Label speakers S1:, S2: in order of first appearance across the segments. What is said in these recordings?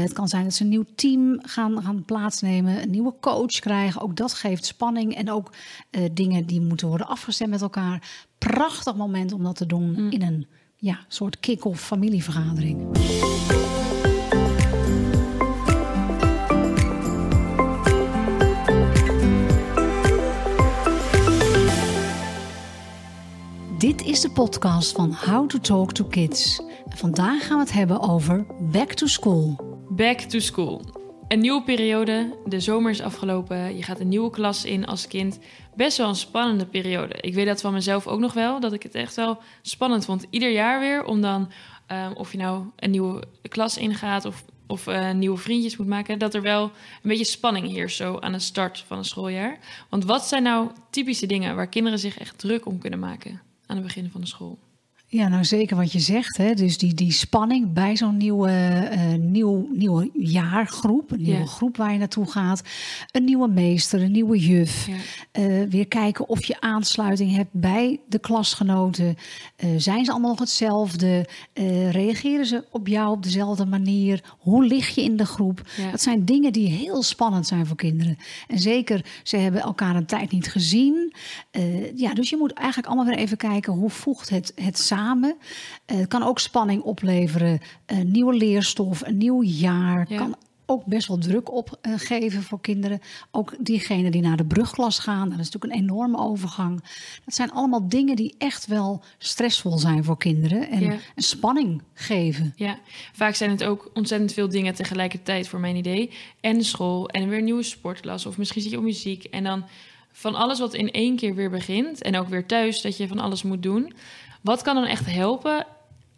S1: Het kan zijn dat ze een nieuw team gaan, gaan plaatsnemen, een nieuwe coach krijgen. Ook dat geeft spanning en ook uh, dingen die moeten worden afgestemd met elkaar. Prachtig moment om dat te doen mm. in een ja, soort kick-off familievergadering. Dit is de podcast van How to Talk to Kids. vandaag gaan we het hebben over Back to School.
S2: Back to school. Een nieuwe periode, de zomer is afgelopen, je gaat een nieuwe klas in als kind. Best wel een spannende periode. Ik weet dat van mezelf ook nog wel, dat ik het echt wel spannend vond. Ieder jaar weer, om dan, um, of je nou een nieuwe klas ingaat of, of uh, nieuwe vriendjes moet maken, dat er wel een beetje spanning heerst zo aan de start van een schooljaar. Want wat zijn nou typische dingen waar kinderen zich echt druk om kunnen maken aan het begin van de school?
S1: Ja, nou zeker wat je zegt. Hè? Dus die, die spanning bij zo'n nieuwe, uh, nieuw, nieuwe jaargroep, een nieuwe groep waar je naartoe gaat. Een nieuwe meester, een nieuwe juf. Ja. Uh, weer kijken of je aansluiting hebt bij de klasgenoten. Uh, zijn ze allemaal nog hetzelfde? reageren ze op jou op dezelfde manier? Hoe lig je in de groep? Ja. Dat zijn dingen die heel spannend zijn voor kinderen. En zeker, ze hebben elkaar een tijd niet gezien. ja, dus je moet eigenlijk allemaal weer even kijken hoe voegt het, het samen samen. Eh, het kan ook spanning opleveren. Een nieuwe leerstof, een nieuw jaar. Kan ook best wel druk opgeven voor kinderen. Ook diegenen die naar de brugklas gaan. Dat is natuurlijk een enorme overgang. Dat zijn allemaal dingen die echt wel stressvol zijn voor kinderen. En spanning geven.
S2: Ja, vaak zijn het ook ontzettend veel dingen tegelijkertijd voor mijn idee. En school en weer een nieuwe sportklas. Of misschien zit je op muziek. En dan van alles wat in één keer weer begint. En ook weer thuis dat je van alles moet doen. Wat kan dan echt helpen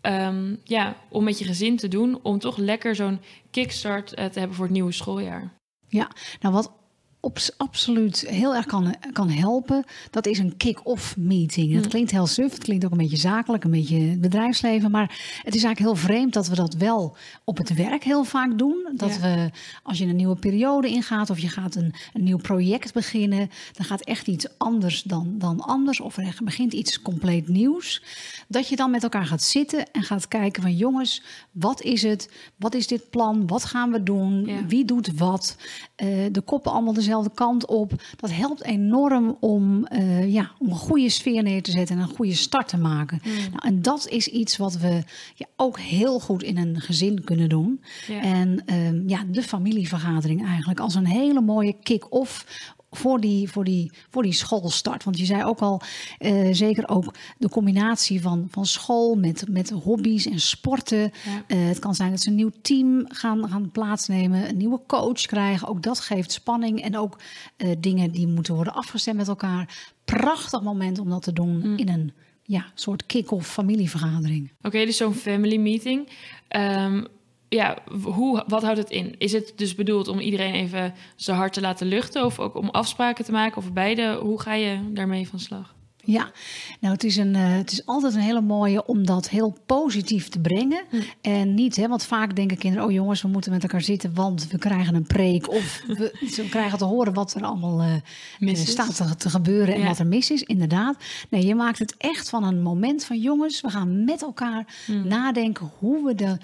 S2: um, ja, om met je gezin te doen om toch lekker zo'n kickstart eh, te hebben voor het nieuwe schooljaar?
S1: Ja, nou wat op, absoluut heel erg kan, kan helpen, dat is een kick-off meeting. Dat mm. klinkt heel suf, het klinkt ook een beetje zakelijk, een beetje bedrijfsleven. Maar het is eigenlijk heel vreemd dat we dat wel op het werk heel vaak doen. Dat we, als je een nieuwe periode ingaat of je gaat een, een nieuw project beginnen, dan gaat echt iets anders dan, dan anders. Of er begint iets compleet nieuws. Dat je dan met elkaar gaat zitten en gaat kijken van jongens, wat is het? Wat is dit plan? Wat gaan we doen? Wie doet wat? Uh, de koppen allemaal dezelfde dezelfde kant op. Dat helpt enorm om, uh, ja, om een goede sfeer neer te zetten en een goede start te maken. Mm. Nou, en dat is iets wat we ja, ook heel goed in een gezin kunnen doen. En uh, ja, de familievergadering eigenlijk als een hele mooie kick-off voor die, voor, die, voor die schoolstart. Want je zei ook al, uh, zeker ook de combinatie van, van school met, met hobby's en sporten. Uh, het kan zijn dat ze een nieuw team gaan, gaan plaatsnemen, een nieuwe coach krijgen. Ook dat geeft spanning en ook uh, dingen die moeten worden afgestemd met elkaar. Prachtig moment om dat te doen mm. in een ja, soort kick-off familievergadering.
S2: Oké, dus zo'n family meeting. Um, ja, hoe, wat houdt het in? Is het dus bedoeld om iedereen even zijn hart te laten luchten? Of ook om afspraken te maken? Of beide? Hoe ga je daarmee van slag?
S1: Ja, nou het is, een, uh, het is altijd een hele mooie om dat heel positief te brengen. Hm. En niet, hè, want vaak denken kinderen, oh jongens, we moeten met elkaar zitten, want we krijgen een preek. Of we, krijgen te horen wat er allemaal uh, staat te, te, gebeuren en wat er mis is. Inderdaad. Nee, je maakt het echt van een moment van jongens, we gaan met elkaar hm. nadenken hoe we de,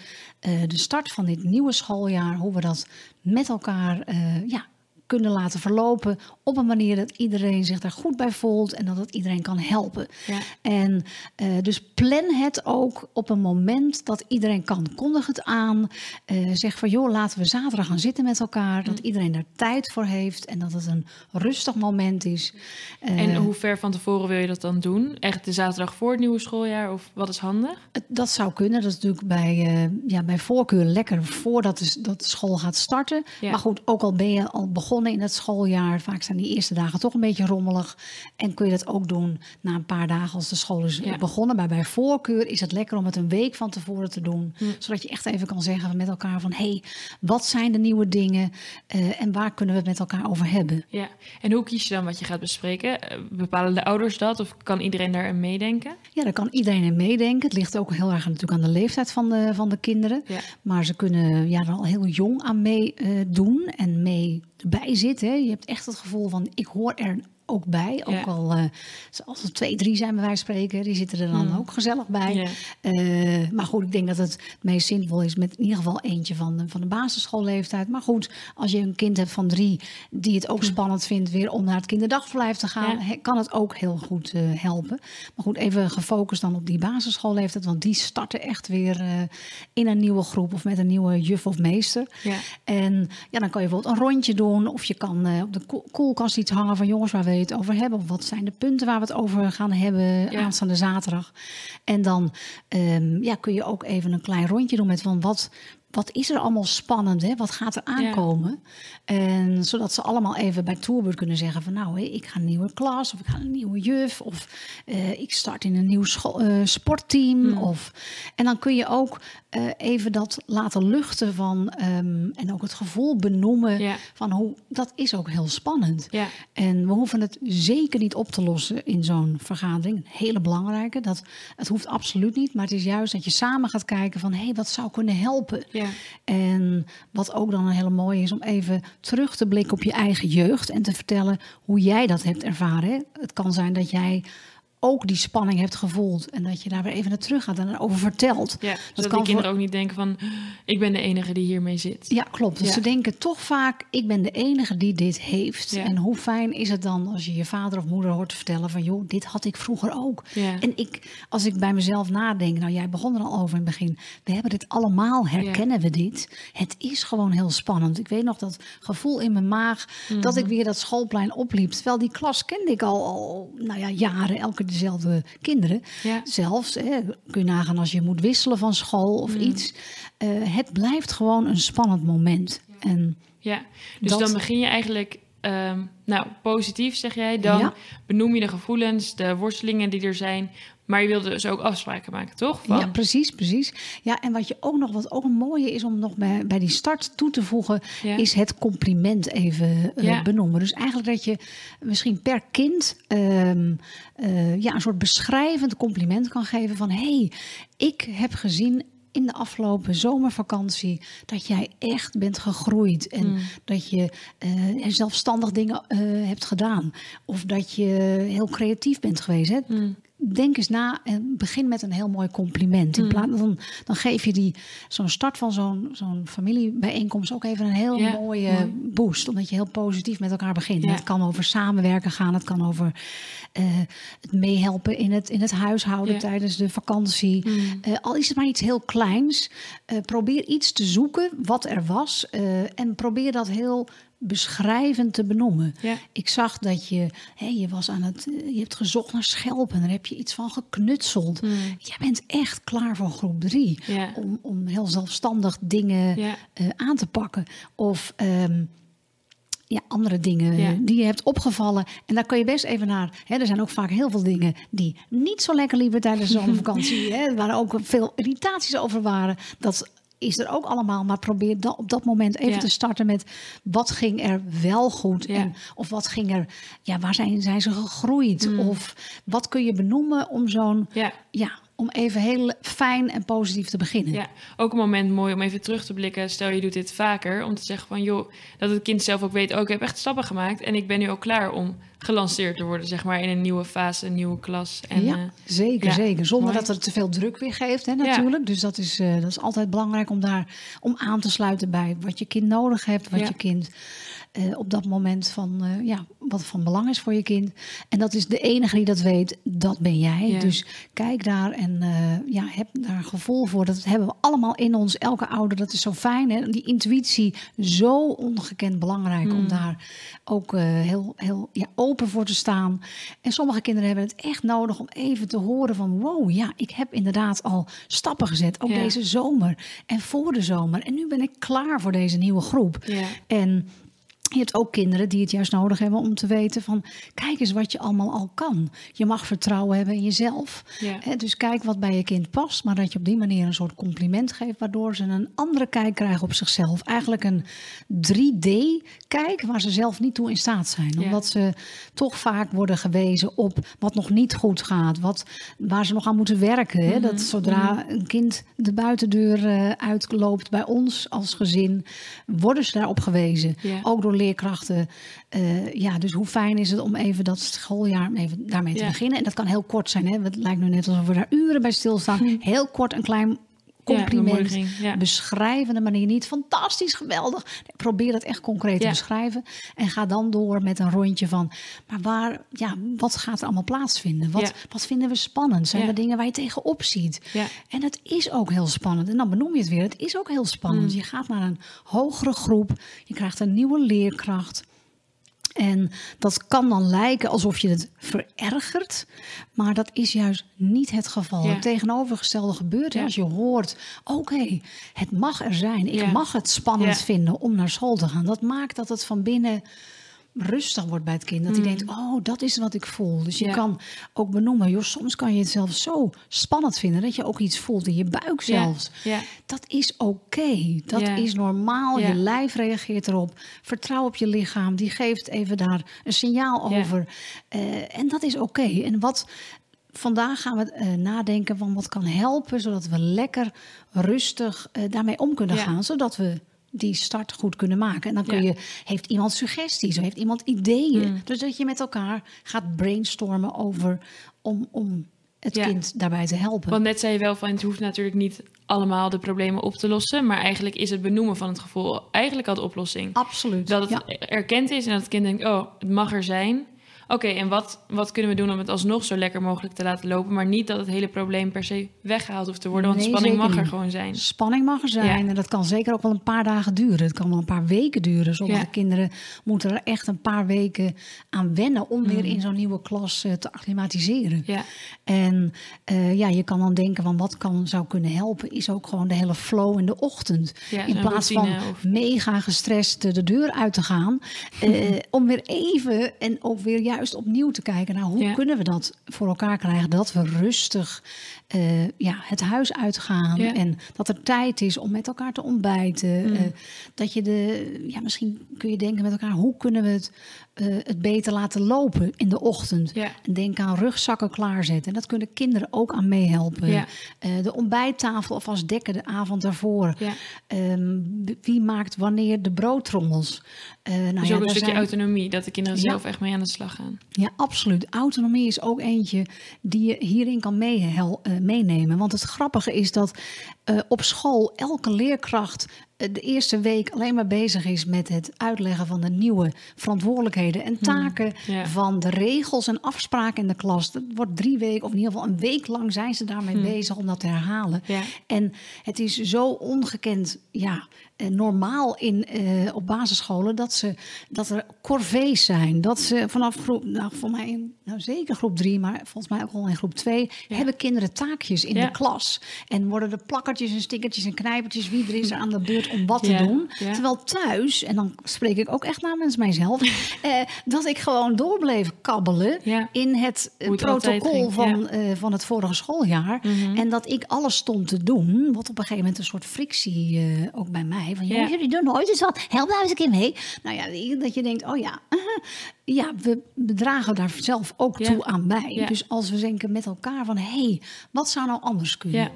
S1: uh, de start van dit nieuwe schooljaar, hoe we dat met elkaar ja, kunnen laten verlopen op een manier dat iedereen zich daar goed bij voelt en dat het iedereen kan helpen. Ja. En uh, dus plan het ook op een moment dat iedereen kan. Kondig het aan. Uh, zeg van joh, laten we zaterdag gaan zitten met elkaar. Dat mm. iedereen daar tijd voor heeft en dat het een rustig moment is.
S2: Uh, en hoe ver van tevoren wil je dat dan doen? Echt de zaterdag voor het nieuwe schooljaar of wat is handig?
S1: Dat zou kunnen. Dat is natuurlijk bij, ja, bij voorkeur lekker voordat de, dat de school gaat starten. Ja. Maar goed, ook al ben je al begonnen in het schooljaar. Vaak zijn die eerste dagen toch een beetje rommelig. En kun je dat ook doen na een paar dagen als de school is begonnen. Maar bij voorkeur is het lekker om het een week van tevoren te doen. Hm. Zodat je echt even kan zeggen met elkaar van... hé, hey, wat zijn de nieuwe dingen uh, en waar kunnen we het met elkaar over hebben?
S2: Ja, en hoe kies je dan wat je gaat bespreken? Eh, bepalen de ouders dat of kan iedereen daarin meedenken?
S1: Ja, daar kan iedereen in meedenken. Het ligt ook heel erg natuurlijk aan de leeftijd van de, van de kinderen. Ja. Maar ze kunnen ja, er al heel jong aan meedoen uh, en mee bij zit. Hè. Je hebt echt het gevoel van ik hoor er ook bij. Ook
S2: Ja.
S1: al eh, als er twee, drie zijn bij wijze van spreken, die zitten er dan
S2: Mm.
S1: ook gezellig bij.
S2: Ja.
S1: Eh, maar goed, ik denk dat het het meest zinvol is met in ieder geval eentje van de, van de basisschoolleeftijd. Maar goed, als je een kind hebt van drie die het ook spannend vindt weer om naar het kinderdagverblijf te gaan,
S2: Ja.
S1: kan het ook heel goed eh, helpen. Maar goed, even gefocust dan op die basisschoolleeftijd, want die starten echt weer in een nieuwe groep of met een nieuwe juf of meester.
S2: Ja.
S1: En ja, dan kan je bijvoorbeeld een rondje doen. Of je kan op de ko- koelkast iets hangen van jongens waar het over hebben. Of wat zijn de punten waar we het over gaan hebben
S2: Ja.
S1: aanstaande zaterdag. En dan ehm, ja, kun je ook even een klein rondje doen met van wat, wat is er allemaal spannend? Hè? Wat gaat er aankomen? En zodat ze allemaal even bij Tourbeurt kunnen zeggen van nou, ik ga een nieuwe klas of ik ga een nieuwe juf of eh, ik start in een nieuw eh, sportteam.
S2: Hmm.
S1: Of, en dan kun je ook eh, even dat laten luchten van ehm, en ook het gevoel benoemen
S2: Ja.
S1: van hoe dat is ook heel spannend.
S2: Ja.
S1: En we hoeven het zeker niet op te lossen in zo'n vergadering. Een hele belangrijke. Dat, het hoeft absoluut niet. Maar het is juist dat je samen gaat kijken van... hé, hey, wat zou kunnen helpen?
S2: Ja.
S1: En wat ook dan een hele mooie is... om even terug te blikken op je eigen jeugd... en te vertellen hoe jij dat hebt ervaren. Het kan zijn dat jij ook die spanning hebt gevoeld... en dat je daar weer even naar terug gaat en erover vertelt.
S2: Ja,
S1: Dat
S2: zodat die
S1: kan
S2: kinderen
S1: voor-
S2: ook niet denken van... ik ben de enige die hiermee zit.
S1: Ja, klopt. Dus
S2: Ja.
S1: ze denken toch vaak, ik ben de enige die dit heeft.
S2: Ja.
S1: En hoe fijn is het dan als je je vader of moeder hoort vertellen van... joh, dit had ik vroeger ook. En ik, als ik bij mezelf nadenk, nou jij begon er al over in het begin... we hebben dit allemaal, herkennen we dit. Het is gewoon heel spannend. Ik weet nog dat gevoel in mijn maag dat
S2: Mhm.
S1: ik weer dat schoolplein opliep. Terwijl die klas kende ik al, al nou ja, jaren, elke dezelfde kinderen.
S2: Ja.
S1: Zelfs, hè, kun je nagaan als je moet wisselen van school of iets. Eh, het blijft gewoon een spannend moment. En
S2: Ja, dus
S1: Dat-
S2: dan begin je eigenlijk, ehm, nou, positief zeg jij. Dan
S1: Ja.
S2: benoem je de gevoelens, de worstelingen die er zijn. Maar je wilde dus ook afspraken maken, toch? Van,
S1: ja, precies, precies. Ja, en wat je ook nog, wat ook een mooie is om nog bij, bij die start toe te voegen,
S2: Ja.
S1: is het compliment even eh,
S2: Ja.
S1: benoemen. Dus eigenlijk dat je misschien per kind ehm, eh, ja, een soort beschrijvend compliment kan geven van hé, hey, ik heb gezien in de afgelopen zomervakantie dat jij echt bent gegroeid en
S2: Mm.
S1: dat je eh, zelfstandig dingen hebt gedaan of dat je heel creatief bent geweest. Hè?
S2: Mm.
S1: Denk eens na en begin met een heel mooi compliment. In
S2: Mm.
S1: plaats dan, dan geef je die zo'n start van zo'n zo'n familiebijeenkomst ook even een heel
S2: Ja,
S1: mooie
S2: mooi.
S1: boost, omdat je heel positief met elkaar begint.
S2: Ja.
S1: Het kan over samenwerken gaan, het kan over eh, het meehelpen in het, in het huishouden
S2: Ja.
S1: tijdens de vakantie.
S2: Mm.
S1: Eh, al is het maar iets heel kleins, eh, probeer iets te zoeken wat er was en probeer dat heel beschrijvend te benoemen.
S2: Ja.
S1: Ik zag dat je, hè, je was aan het, eh, je hebt gezocht naar schelpen, daar heb je iets van geknutseld.
S2: Mm.
S1: Jij bent echt klaar voor groep drie
S2: Ja.
S1: om, om heel zelfstandig dingen
S2: Ja.
S1: eh, aan te pakken. Of ehm, ja, andere dingen
S2: Ja.
S1: die je hebt opgevallen. En daar kan je best even naar. Hè, er zijn ook vaak heel veel dingen die niet zo lekker liepen tijdens de zomervakantie. hè, waar ook veel irritaties over waren. Dat is er ook allemaal. Maar probeer dan op dat moment even
S2: Ja.
S1: te starten met wat ging er wel goed.
S2: Ja.
S1: En, of wat ging er, ja, waar zijn, zijn ze gegroeid?
S2: Mm.
S1: Of wat kun je benoemen om zo'n,
S2: Ja.
S1: ja, om even heel fijn en positief te beginnen.
S2: Ja, ook een moment mooi om even terug te blikken. Stel je doet dit vaker, om te zeggen van joh, dat het kind zelf ook weet, oh, ik heb echt stappen gemaakt en ik ben nu ook klaar om gelanceerd te worden, zeg maar, in een nieuwe fase, een nieuwe klas. En,
S1: ja,
S2: eh,
S1: zeker,
S2: ja,
S1: zeker. Zonder
S2: mooi.
S1: dat het te veel druk weer geeft, hè, natuurlijk. Dus dat is, eh, dat is altijd belangrijk om daar om aan te sluiten bij wat je kind nodig hebt, wat
S2: Ja.
S1: je kind eh, op dat moment van, eh, ja, wat van belang is voor je kind. En dat is de enige die dat weet, dat ben jij.
S2: Ja.
S1: Dus kijk daar en eh, ja, heb daar gevoel voor. Dat hebben we allemaal in ons, elke ouder. Dat is zo fijn. Hè? Die intuïtie, zo ongekend belangrijk om
S2: Mm.
S1: daar ook heel, heel ja, open voor te staan. En sommige kinderen hebben het echt nodig om even te horen van... wow, ja, ik heb inderdaad al stappen gezet. Ook
S2: Ja.
S1: deze zomer en voor de zomer. En nu ben ik klaar voor deze nieuwe groep.
S2: Ja.
S1: En je hebt ook kinderen die het juist nodig hebben om te weten van... kijk eens wat je allemaal al kan. Je mag vertrouwen hebben in jezelf.
S2: Ja.
S1: Dus kijk wat bij je kind past. Maar dat je op die manier een soort compliment geeft... waardoor ze een andere kijk krijgen op zichzelf. Eigenlijk een 3D-kijk waar ze zelf niet toe in staat zijn.
S2: Ja.
S1: Omdat ze toch vaak worden gewezen op wat nog niet goed gaat. Wat, waar ze nog aan moeten werken. Hè?
S2: Mhm.
S1: Dat zodra een kind de buitendeur eh, uitloopt bij ons als gezin... worden ze daarop gewezen.
S2: Ja.
S1: Ook door leerkrachten. eh, ja, dus hoe fijn is het om even dat schooljaar even daarmee te
S2: Ja.
S1: beginnen. En dat kan heel kort zijn. Hè? Het lijkt nu net alsof we daar uren bij stilstaan. Heel kort een klein compliment.
S2: ja.
S1: Beschrijvende manier niet. Fantastisch, geweldig. Nee, Probeer dat echt concreet te beschrijven. En ga dan door met een rondje van... maar waar, ja, wat gaat er allemaal plaatsvinden? Wat, wat vinden we spannend? Zijn er dingen waar je tegenop ziet?
S2: Ja.
S1: En het is ook heel spannend. En dan benoem je het weer. Het is ook heel spannend.
S2: Mm.
S1: Je gaat naar een hogere groep. Je krijgt een nieuwe leerkracht. En dat kan dan lijken alsof je het verergert, maar dat is juist niet het geval.
S2: Ja.
S1: Het tegenovergestelde gebeurt
S2: Ja.
S1: als je hoort: oké, het mag er zijn. Ik
S2: Ja.
S1: mag het spannend vinden om naar school te gaan. Dat maakt dat het van binnen rustig wordt bij het kind. Dat hij denkt: oh, dat is wat ik voel. Dus je
S2: Mm. Ja.
S1: kan ook benoemen: joh, soms kan je het zelfs zo spannend vinden dat je ook iets voelt in je buik zelfs.
S2: Ja.
S1: Dat is oké. Dat is normaal. Je lijf reageert erop. Vertrouw op je lichaam. Die geeft even daar een signaal over. Eh, en dat is oké. En wat. Vandaag gaan we eh, nadenken van wat kan helpen, zodat we lekker rustig eh, daarmee om kunnen gaan, zodat we die start goed kunnen maken. En dan kun
S2: Ja.
S1: je, heeft iemand suggesties of heeft iemand ideeën.
S2: Mm.
S1: Dus dat je met elkaar gaat brainstormen over om, om het
S2: Ja.
S1: kind daarbij te helpen.
S2: Want net zei je wel van het hoeft natuurlijk niet allemaal de problemen op te lossen. Maar eigenlijk is het benoemen van het gevoel eigenlijk al de oplossing.
S1: Absoluut.
S2: Dat het
S1: ja.
S2: erkend is en dat het kind denkt, oh, het mag er zijn. Oké, en wat, wat kunnen we doen om het alsnog zo lekker mogelijk te laten lopen? Maar niet dat het hele probleem per se weggehaald hoeft te worden. Want spanning mag er gewoon zijn.
S1: Spanning mag er zijn.
S2: Ja.
S1: En dat kan zeker ook wel een paar dagen duren. Het kan wel een paar weken duren. Sommige
S2: Ja.
S1: kinderen moeten er echt een paar weken aan wennen om weer
S2: Mm.
S1: in zo'n nieuwe klas eh, te acclimatiseren.
S2: Ja,
S1: En eh, ja, je kan dan denken van wat kan, zou kunnen helpen, is ook gewoon de hele flow in de ochtend.
S2: Ja,
S1: in plaats
S2: routine
S1: van
S2: of-
S1: mega gestrest de deur uit te gaan. eh, om weer even en ook weer juist opnieuw te kijken naar hoe
S2: Ja.
S1: kunnen we dat voor elkaar krijgen. Dat we rustig eh, ja, het huis uitgaan.
S2: Ja.
S1: En dat er tijd is om met elkaar te ontbijten.
S2: Mm.
S1: eh, dat je de, ja, misschien kun je denken met elkaar, hoe kunnen we het, eh, het beter laten lopen in de ochtend?
S2: Ja.
S1: En denk aan rugzakken klaarzetten. En dat kunnen kinderen ook aan meehelpen.
S2: Ja.
S1: Eh, de ontbijttafel alvast dekken de avond daarvoor.
S2: ja.
S1: Ehm, wie maakt wanneer de broodtrommels? Eh, nou
S2: dus ook een stukje
S1: zijn-
S2: autonomie, dat de kinderen zelf echt mee aan de slag gaan.
S1: ja, absoluut. Autonomie is ook eentje die je hierin kan eh, meenemen. Want het grappige is dat op school elke leerkracht de eerste week alleen maar bezig is met het uitleggen van de nieuwe verantwoordelijkheden en taken.
S2: ja.
S1: Van de regels en afspraken in de klas. Dat wordt drie weken, of in ieder geval een week lang zijn ze daarmee bezig om dat te herhalen.
S2: Ja.
S1: En het is zo ongekend ja, eh, normaal in, eh, op basisscholen dat, ze, dat er corvées zijn. Dat ze vanaf groep, nou, voor mij, in- nou zeker groep drie, maar volgens mij ook al in groep twee,
S2: Ja.
S1: hebben kinderen taakjes in de klas. En worden er plakkertjes en stickertjes en knijpertjes, wie er is er aan de beurt om wat
S2: Ja,
S1: te doen.
S2: ja.
S1: Terwijl thuis, en dan spreek ik ook echt namens mijzelf, eh, dat ik gewoon doorbleef kabbelen
S2: Ja.
S1: in het eh,
S2: het
S1: protocol van, eh, van het vorige schooljaar.
S2: Mhm.
S1: En dat ik alles stond te doen, wat op een gegeven moment een soort frictie eh, ook bij mij. Van, jullie doen nooit eens wat, help nou eens een keer mee. Nou ja, dat je denkt, oh ja, ja, we bedragen daar zelf ook toe aan bij. Dus als we denken met elkaar van, hé, hey, wat zou nou anders kunnen?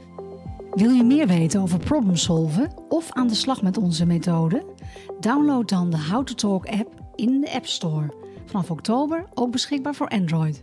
S1: Wil je meer weten over problem solven of aan de slag met onze methode? Download dan de How to Talk app in de App Store. Vanaf oktober ook beschikbaar voor Android.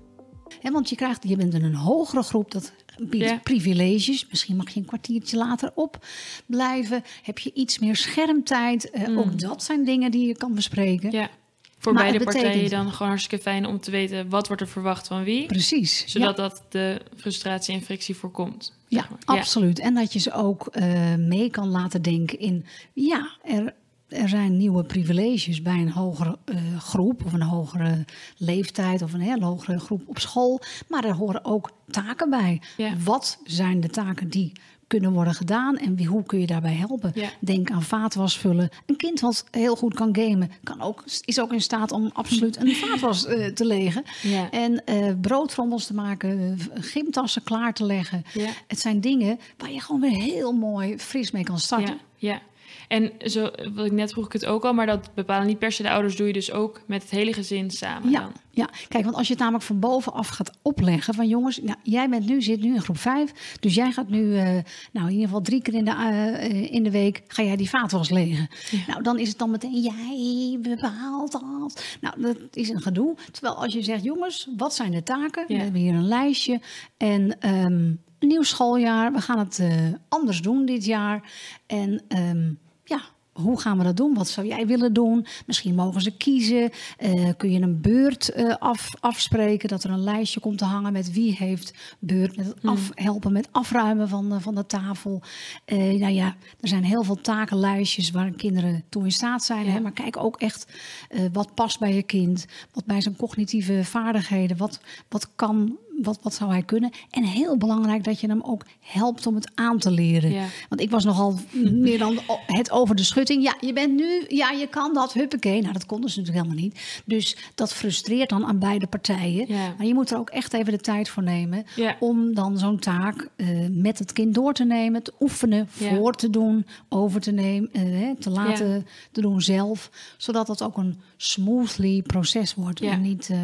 S1: Want je, krijgt, je bent in een hogere groep, dat biedt
S2: Ja.
S1: privileges. Misschien mag je een kwartiertje later opblijven. Heb je iets meer schermtijd. Eh, Ook dat zijn dingen die je kan bespreken.
S2: Mm. ja. Voor
S1: Maar
S2: beide
S1: betekent-
S2: partijen dan gewoon hartstikke fijn om te weten wat wordt er verwacht van wie.
S1: Precies.
S2: Zodat
S1: ja.
S2: dat de frustratie en frictie voorkomt.
S1: Ja,
S2: zeg maar.
S1: absoluut. En dat je ze ook eh, mee kan laten denken in... ja, er, er zijn nieuwe privileges bij een hogere eh, groep... of een hogere leeftijd of een heel hogere groep op school. Maar er horen ook taken bij.
S2: Ja.
S1: Wat zijn de taken die kunnen worden gedaan en wie, hoe kun je daarbij helpen?
S2: Ja.
S1: Denk aan vaatwas vullen. Een kind wat heel goed kan gamen, kan ook, is ook in staat om absoluut een vaatwas eh, te legen.
S2: Ja.
S1: En eh broodtrommels te maken, eh, gymtassen klaar te leggen.
S2: Ja.
S1: Het zijn dingen waar je gewoon weer heel mooi fris mee kan starten.
S2: Ja, ja. En zo, wat ik net vroeg ik het ook al, maar dat bepalen niet per se de ouders, doe je dus ook met het hele gezin samen.
S1: Ja,
S2: dan.
S1: ja, kijk, want als je het namelijk van bovenaf gaat opleggen van jongens, nou, jij bent nu, zit nu in groep 5, dus jij gaat nu, eh, nou in ieder geval drie keer in de, eh, in de week, ga jij die vaatwas legen. Nou, dan is het dan meteen, jij bepaalt dat. Nou, dat is een gedoe. Terwijl als je zegt, jongens, wat zijn de taken?
S2: Ja.
S1: We hebben hier een lijstje en ehm, nieuw schooljaar, we gaan het eh, anders doen dit jaar. En ehm, ja, hoe gaan we dat doen? Wat zou jij willen doen? Misschien mogen ze kiezen. Eh, kun je een beurt eh, af, afspreken? Dat er een lijstje komt te hangen met wie heeft beurt. Met het af, helpen met afruimen van, de- van de tafel. Eh, nou ja, er zijn heel veel takenlijstjes waar kinderen toe in staat zijn.
S2: Ja.
S1: Hè? Maar kijk ook echt eh, wat past bij je kind. Wat bij zijn cognitieve vaardigheden. Wat, wat kan... Wat, wat zou hij kunnen? En heel belangrijk dat je hem ook helpt om het aan te leren.
S2: Ja.
S1: Want ik was nogal meer dan het over de schutting. Ja, je bent nu, ja, je kan dat, huppakee. Nou, dat konden ze natuurlijk helemaal niet. Dus dat frustreert dan aan beide partijen.
S2: Ja.
S1: Maar je moet er ook echt even de tijd voor nemen...
S2: Ja.
S1: om dan zo'n taak eh, met het kind door te nemen, te oefenen, voor te doen, over te nemen, eh, te laten te doen zelf. Zodat het ook een smoothly proces wordt
S2: Ja.
S1: en niet eh,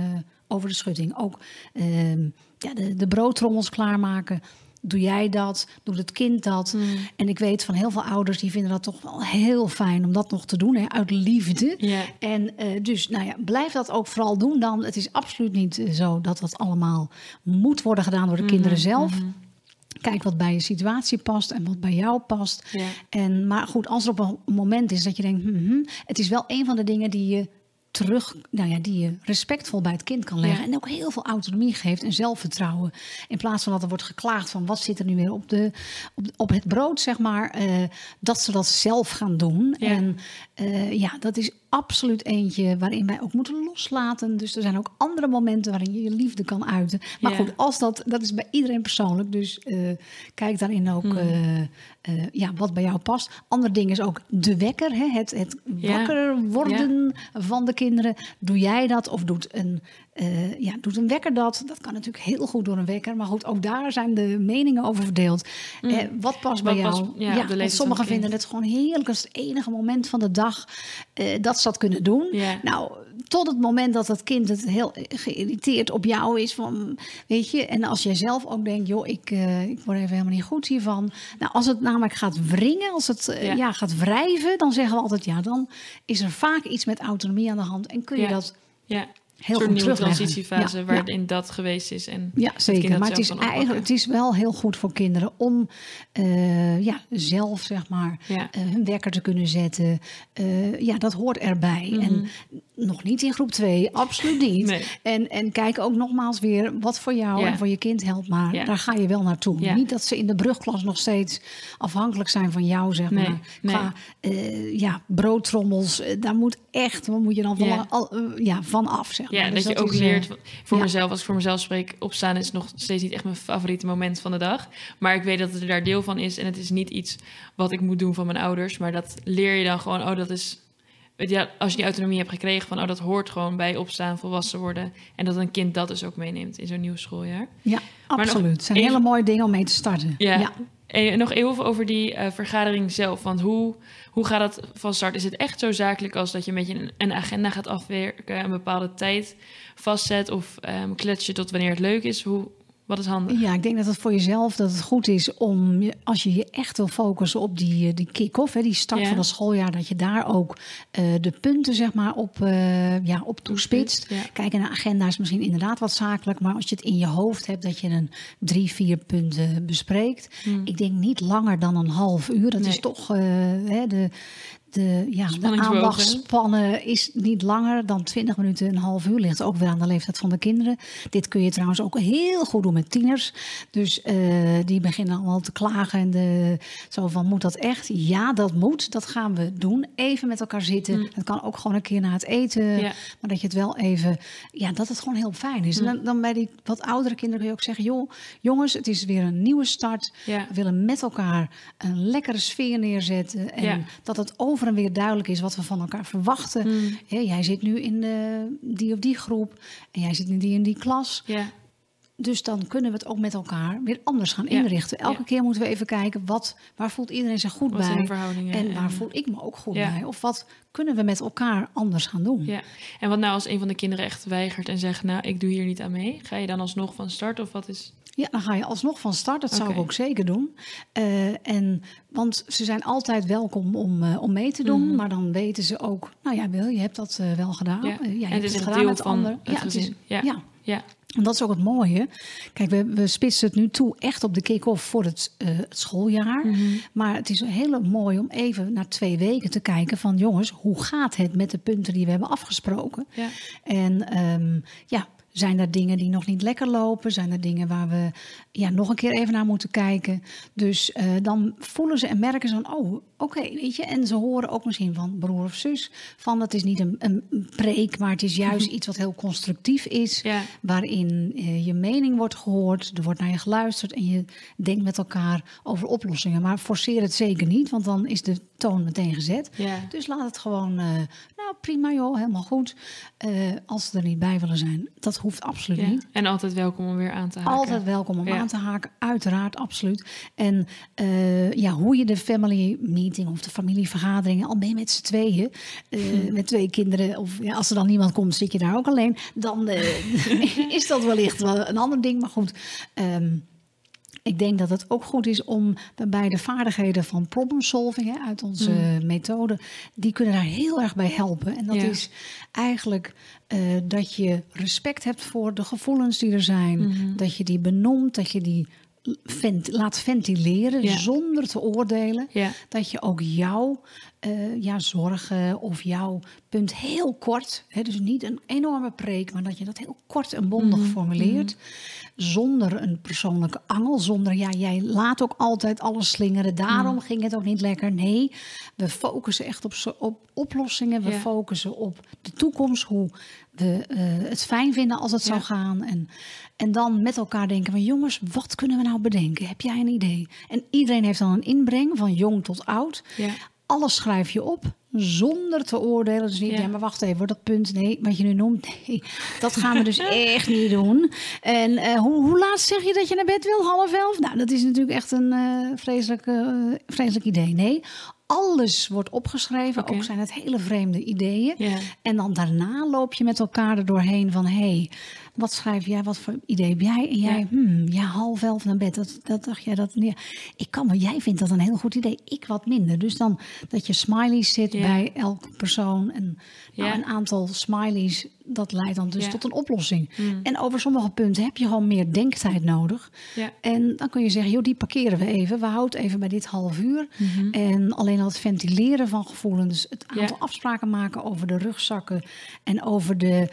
S1: over de schutting. Ook ehm, ja, de, de broodtrommels klaarmaken. Doe jij dat? Doet het kind dat?
S2: Hmm.
S1: En ik weet van heel veel ouders die vinden dat toch wel heel fijn om dat nog te doen, hè, uit liefde. En eh, dus, nou ja, blijf dat ook vooral doen dan. Het is absoluut niet eh, zo dat dat allemaal moet worden gedaan door de kinderen
S2: Mhm,
S1: zelf. Kijk wat bij je situatie past en wat bij jou past. En, maar goed, als er op een moment is dat je denkt, het is wel een van de dingen die je terug, nou ja, die je respectvol bij het kind kan leggen.
S2: Ja.
S1: En ook heel veel autonomie geeft en zelfvertrouwen. In plaats van dat er wordt geklaagd van wat zit er nu weer op, de, op, op het brood, zeg maar. eh, dat ze dat zelf gaan doen.
S2: Ja.
S1: En eh, ja, dat is absoluut eentje waarin wij ook moeten loslaten. Dus er zijn ook andere momenten waarin je je liefde kan uiten. Maar
S2: Ja.
S1: goed, als dat, dat is bij iedereen persoonlijk. Dus eh, kijk daarin ook
S2: Hmm.
S1: eh, eh, ja, wat bij jou past. Ander ding is ook de wekker. Hè? Het, het
S2: Ja.
S1: wakker worden van de kinderen. Doe jij dat of doet een, eh, ja, doet een wekker dat? Dat kan natuurlijk heel goed door een wekker. Maar goed, ook daar zijn de meningen over verdeeld. Eh, wat past bij jou?
S2: ja,
S1: want sommigen vinden het gewoon heerlijk als het enige moment van de dag eh, dat ze dat kunnen doen. Nou, tot het moment dat het kind het heel geïrriteerd op jou is. Van, weet je, en als jij zelf ook denkt, joh, ik, ik word even helemaal niet goed hiervan. Nou, als het namelijk gaat wringen, als het
S2: Ja.
S1: gaat wrijven, dan zeggen we altijd ja, dan is er vaak iets met autonomie aan de hand. En kun je dat
S2: Ja.
S1: Heel goed terugleggen.
S2: transitiefase
S1: Ja,
S2: waarin dat geweest is. En
S1: Ja, zeker. Maar het is, eigenlijk, het is wel heel goed voor kinderen om eh, ja, zelf zeg maar,
S2: Ja.
S1: eh, hun wekker te kunnen zetten. Eh, ja, dat hoort erbij. En nog niet in groep 2, absoluut niet.
S2: Nee.
S1: En, en kijk ook nogmaals weer wat voor jou
S2: Ja.
S1: en voor je kind helpt. Maar
S2: Ja.
S1: daar ga je wel naartoe.
S2: Ja.
S1: Niet dat ze in de brugklas nog steeds afhankelijk zijn van jou, zeg
S2: Nee,
S1: maar.
S2: nee.
S1: Qua eh, ja, broodtrommels, eh, daar moet echt, waar moet je dan van,
S2: Ja.
S1: al, eh, ja, van af, zeg maar.
S2: Ja,
S1: Dus
S2: dat je ook
S1: is,
S2: leert. Voor mezelf, als ik voor mezelf spreek, opstaan is nog steeds niet echt mijn favoriete moment van de dag. Maar ik weet dat het er daar deel van is. En het is niet iets wat ik moet doen van mijn ouders. Maar dat leer je dan gewoon, oh, dat is. Je, als je die autonomie hebt gekregen van, oh, dat hoort gewoon bij opstaan, volwassen worden. En dat een kind dat dus ook meeneemt in zo'n nieuw schooljaar.
S1: Ja, absoluut. Het zijn
S2: even-
S1: hele mooie dingen om mee te starten.
S2: Ja.
S1: ja.
S2: En nog even over die eh, vergadering zelf. Want hoe, hoe gaat dat van start? Is het echt zo zakelijk als dat je met je een, een agenda gaat afwerken, een bepaalde tijd vastzet of ehm klets je tot wanneer het leuk is? Hoe, wat is handig?
S1: Ja, ik denk dat het voor jezelf dat het goed is om, als je je echt wil focussen op die, eh, die kick-off, hè, die start
S2: Ja.
S1: van het schooljaar, dat je daar ook eh, de punten zeg maar, op, eh, ja, op toespitst.
S2: Ja.
S1: Kijk, en een agenda is misschien inderdaad wat zakelijk, maar als je het in je hoofd hebt dat je een drie, vier punten bespreekt. Ik denk niet langer dan een half uur. Dat
S2: Hmm. Nee.
S1: is toch hè, de. De, ja, de aandachtspannen is niet langer dan 20 minuten, een half uur. Ligt ook weer aan de leeftijd van de kinderen. Dit kun je trouwens ook heel goed doen met tieners. Dus eh, die beginnen allemaal te klagen. En de, zo van, moet dat echt? Ja, dat moet. Dat gaan we doen. Even met elkaar zitten. Dat kan ook gewoon een keer na het eten.
S2: Ja.
S1: Maar dat je het wel even... Ja, dat het gewoon heel fijn is. En dan, dan bij die wat oudere kinderen kun je ook zeggen... joh, jongens, het is weer een nieuwe start.
S2: Ja.
S1: We willen met elkaar een lekkere sfeer neerzetten. En
S2: Ja.
S1: dat het over en weer duidelijk is wat we van elkaar verwachten. Hè, jij zit nu in de, die of die groep. En jij zit in die en die klas.
S2: Ja,
S1: dus dan kunnen we het ook met elkaar weer anders gaan inrichten. Elke
S2: Ja.
S1: keer moeten we even kijken, wat, waar voelt iedereen zich goed
S2: Wat
S1: bij? En waar voel ik me ook goed
S2: Ja.
S1: bij? Of wat kunnen we met elkaar anders gaan doen?
S2: Ja, en wat nou als een van de kinderen echt weigert en zegt... nou, ik doe hier niet aan mee. Ga je dan alsnog van start of wat is...
S1: Ja, dan ga je alsnog van start. Dat zou ik ook zeker doen. Eh, en, want ze zijn altijd welkom om, eh, om mee te doen.
S2: Mhm.
S1: Maar dan weten ze ook, nou ja, Wil, je hebt dat eh, wel gedaan.
S2: Ja.
S1: Ja, je
S2: en
S1: hebt
S2: het is
S1: het gedaan
S2: deel
S1: met
S2: van
S1: ander.
S2: het
S1: Ja, het is-
S2: ja.
S1: ja. En dat is ook het mooie. Kijk, we, we spitsen het nu toe echt op de kick-off voor het, eh, het schooljaar.
S2: Mhm.
S1: Maar het is heel mooi om even na twee weken te kijken van... jongens, hoe gaat het met de punten die we hebben afgesproken?
S2: Ja.
S1: En ehm, ja, zijn er dingen die nog niet lekker lopen? Zijn er dingen waar we ja, nog een keer even naar moeten kijken? Dus eh, dan voelen ze en merken ze van, oh, oké, weet je. En ze horen ook misschien van broer of zus van, het is niet een, een preek, maar het is juist iets wat heel constructief is.
S2: Ja.
S1: Waarin eh, je mening wordt gehoord, er wordt naar je geluisterd en je denkt met elkaar over oplossingen. Maar forceer het zeker niet, want dan is de toon meteen gezet.
S2: Ja.
S1: Dus laat het gewoon, eh, nou prima joh, helemaal goed. Als ze er niet bij willen zijn, dat hoeft absoluut
S2: Ja.
S1: niet.
S2: En altijd welkom om weer aan te haken.
S1: Altijd welkom om
S2: Ja.
S1: aan te haken, uiteraard, absoluut. En eh, ja, hoe je de family meeting of de familievergaderingen, al ben je met z'n tweeën, eh, met twee kinderen, of ja, als er dan niemand komt, zit je daar ook alleen, dan eh, is dat wellicht wel een ander ding. Maar goed, ehm, ik denk dat het ook goed is om bij de vaardigheden van problem solving hè, uit onze methode, die kunnen daar heel erg bij helpen. En dat
S2: Ja.
S1: is eigenlijk eh, dat je respect hebt voor de gevoelens die er zijn,
S2: Mhm.
S1: dat je die benoemt, dat je die vent- laat ventileren
S2: Ja.
S1: zonder te oordelen.
S2: Ja.
S1: Dat je ook jouw eh, ja, zorgen of jouw punt heel kort, hè, dus niet een enorme preek, maar dat je dat heel kort en bondig
S2: Mhm,
S1: formuleert. Zonder een persoonlijke angel, zonder ja, jij laat ook altijd alles slingeren. Daarom
S2: Mhm.
S1: ging het ook niet lekker. Nee, we focussen echt op, op oplossingen. We
S2: Ja.
S1: focussen op de toekomst, hoe we eh, het fijn vinden als het
S2: Ja.
S1: zou gaan. En, en dan met elkaar denken van jongens, wat kunnen we nou bedenken? Heb jij een idee? En iedereen heeft dan een inbreng, van jong tot oud.
S2: Ja.
S1: Alles schrijf je op zonder te oordelen. Dus niet, ja.
S2: Ja.
S1: maar wacht even, hoor, dat punt, nee, wat je nu noemt, nee, dat gaan we dus echt niet doen. En eh, hoe, hoe laat zeg je dat je naar bed wil? Half elf? Nou, dat is natuurlijk echt een eh, vreselijk, eh, vreselijk idee. Nee, alles wordt opgeschreven, ook zijn het hele vreemde ideeën.
S2: Ja.
S1: En dan daarna loop je met elkaar er doorheen van... hé, hey, wat schrijf jij, wat voor idee heb jij? En jij,
S2: Ja.
S1: hmm, ja, half elf naar bed, dat, dat dacht jij dat... Ja, ik kan, maar jij vindt dat een heel goed idee, ik wat minder. Dus dan dat je smileys zit
S2: Ja.
S1: bij elke persoon. En nou,
S2: Ja.
S1: een aantal smileys, dat leidt dan dus tot een oplossing.
S2: Hmm.
S1: En over sommige punten heb je gewoon meer denktijd nodig.
S2: Ja.
S1: En dan kun je zeggen, joh, die parkeren we even. We houden even bij dit half uur.
S2: Mhm.
S1: En alleen al het ventileren van gevoelens, het aantal afspraken maken over de rugzakken en over de,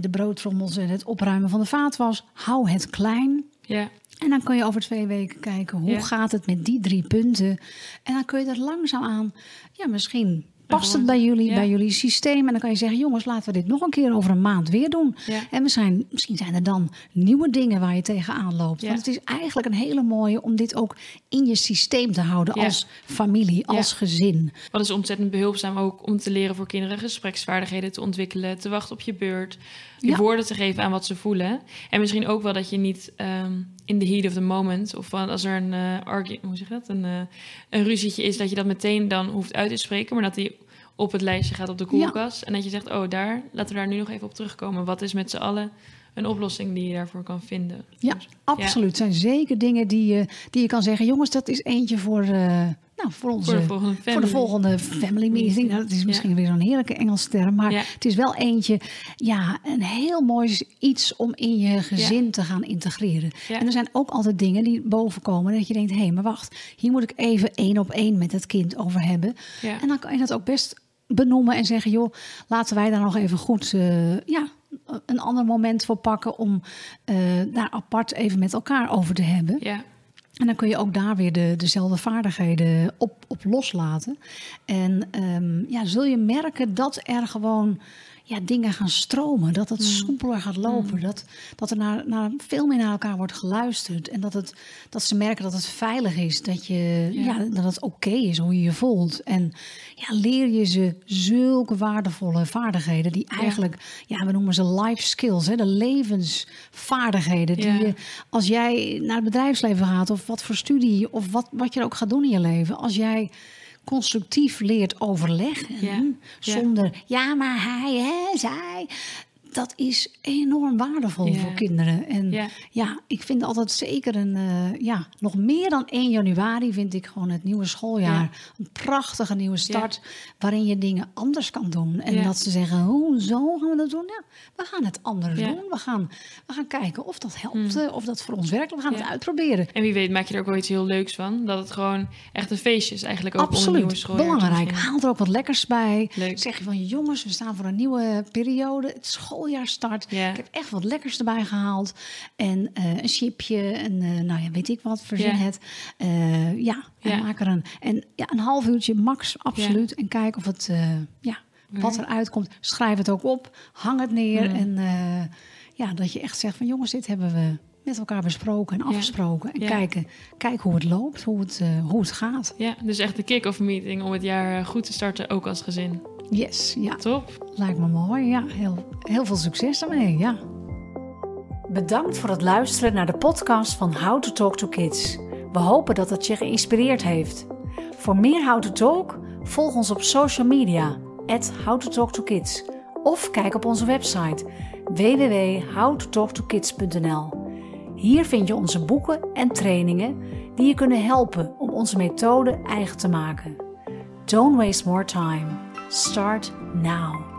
S1: de broodtrommels en het opruimen van de vaatwas. Hou het klein.
S2: Ja.
S1: En dan kun je over twee weken kijken hoe
S2: Ja.
S1: gaat het met die drie punten. En dan kun je dat langzaam aan, ja, misschien past het bij jullie,
S2: ja.
S1: bij jullie systeem. En dan kan je zeggen, jongens, laten we dit nog een keer over een maand weer doen.
S2: Ja.
S1: En we zijn, misschien zijn er dan nieuwe dingen waar je tegenaan loopt.
S2: Ja.
S1: Want het is eigenlijk een hele mooie om dit ook in je systeem te houden
S2: Ja.
S1: als familie,
S2: Ja.
S1: als gezin.
S2: Wat is ontzettend behulpzaam ook om te leren voor kinderen gespreksvaardigheden te ontwikkelen, te wachten op je beurt, je
S1: Ja.
S2: woorden te geven aan wat ze voelen. En misschien ook wel dat je niet ehm, in the heat of the moment, of van als er een, argu- hoe zeg dat? Een, eh, een ruzietje is, dat je dat meteen dan hoeft uit te spreken, maar dat die op het lijstje gaat op de koelkast. En dat je zegt, oh daar, laten we daar nu nog even op terugkomen. Wat is met z'n allen een oplossing die je daarvoor kan vinden?
S1: Ja, absoluut. Het zijn zeker dingen die je, die je kan zeggen. Jongens, dat is eentje voor, eh, nou, voor onze...
S2: Voor de volgende family.
S1: Voor de volgende family meeting. Nou, dat is misschien weer zo'n heerlijke Engelse term. Maar
S2: Ja.
S1: het is wel eentje, ja, een heel mooi iets om in je gezin te gaan integreren. En er zijn ook altijd dingen die boven komen. Dat je denkt, hé, maar wacht. Hier moet ik even één op één met het kind over hebben.
S2: Ja.
S1: En dan kan je dat ook best benoemen en zeggen, joh, laten wij daar nog even goed, eh, ja, een ander moment voor pakken om eh, daar apart even met elkaar over te hebben.
S2: Ja,
S1: En dan kun je ook daar weer de, dezelfde vaardigheden op, op loslaten. En ehm, ja, zul je merken dat er gewoon ja, dingen gaan stromen. Dat het soepeler gaat lopen. Dat, dat er naar, naar veel meer naar elkaar wordt geluisterd. En dat, het, dat ze merken dat het veilig is. Dat, je, ja. dat het oké is hoe je je voelt. En ja, leer je ze zulke waardevolle vaardigheden. Die eigenlijk, ja, we noemen ze life skills. Hè, de levensvaardigheden. Die je, als jij naar het bedrijfsleven gaat. Of wat voor studie. Of wat, wat je ook gaat doen in je leven. Als jij constructief leert overleggen. Zonder, ja, maar hij, hè, zij dat is enorm waardevol voor kinderen. En ja. ik vind altijd zeker een, uh, ja, nog meer dan 1 januari vind ik gewoon het nieuwe schooljaar een prachtige nieuwe start. Waarin je dingen anders kan doen. En dat ze zeggen, hoe zo gaan we dat doen? Ja, we gaan het anders doen. We gaan, we gaan kijken of dat helpt, hmm. of dat voor ons werkt. We gaan het uitproberen.
S2: En wie weet maak je er ook wel iets heel leuks van. Dat het gewoon echt een feestje is eigenlijk ook
S1: Absoluut.
S2: om een nieuwe schooljaar
S1: Belangrijk. Haal er ook wat lekkers bij. Leuk. Zeg je van, jongens, we staan voor een nieuwe periode. Het school start. Ik heb echt wat lekkers erbij gehaald. En uh, een chipje, en uh, nou ja, weet ik wat, verzin yeah. het. Uh, ja, en maak er een, en, ja, een half uurtje max, absoluut. En kijk of het, ja, wat eruit komt. Schrijf het ook op, hang het neer. En ja, dat je echt zegt van jongens, dit hebben we met elkaar besproken en afgesproken. En kijken, kijken hoe het loopt, hoe het, hoe het gaat.
S2: Ja, dus echt de kick-off meeting om het jaar goed te starten, ook als gezin.
S1: Yes, ja.
S2: Top.
S1: Lijkt me mooi, ja. Heel, heel veel succes daarmee, ja. Bedankt voor het luisteren naar de podcast van How to Talk to Kids. We hopen dat het je geïnspireerd heeft. Voor meer How to Talk, volg ons op social media, at How to Talk to Kids. Of kijk op onze website www.howtotalktokids.nl. Hier vind je onze boeken en trainingen die je kunnen helpen om onze methode eigen te maken. Don't waste more time. Start now.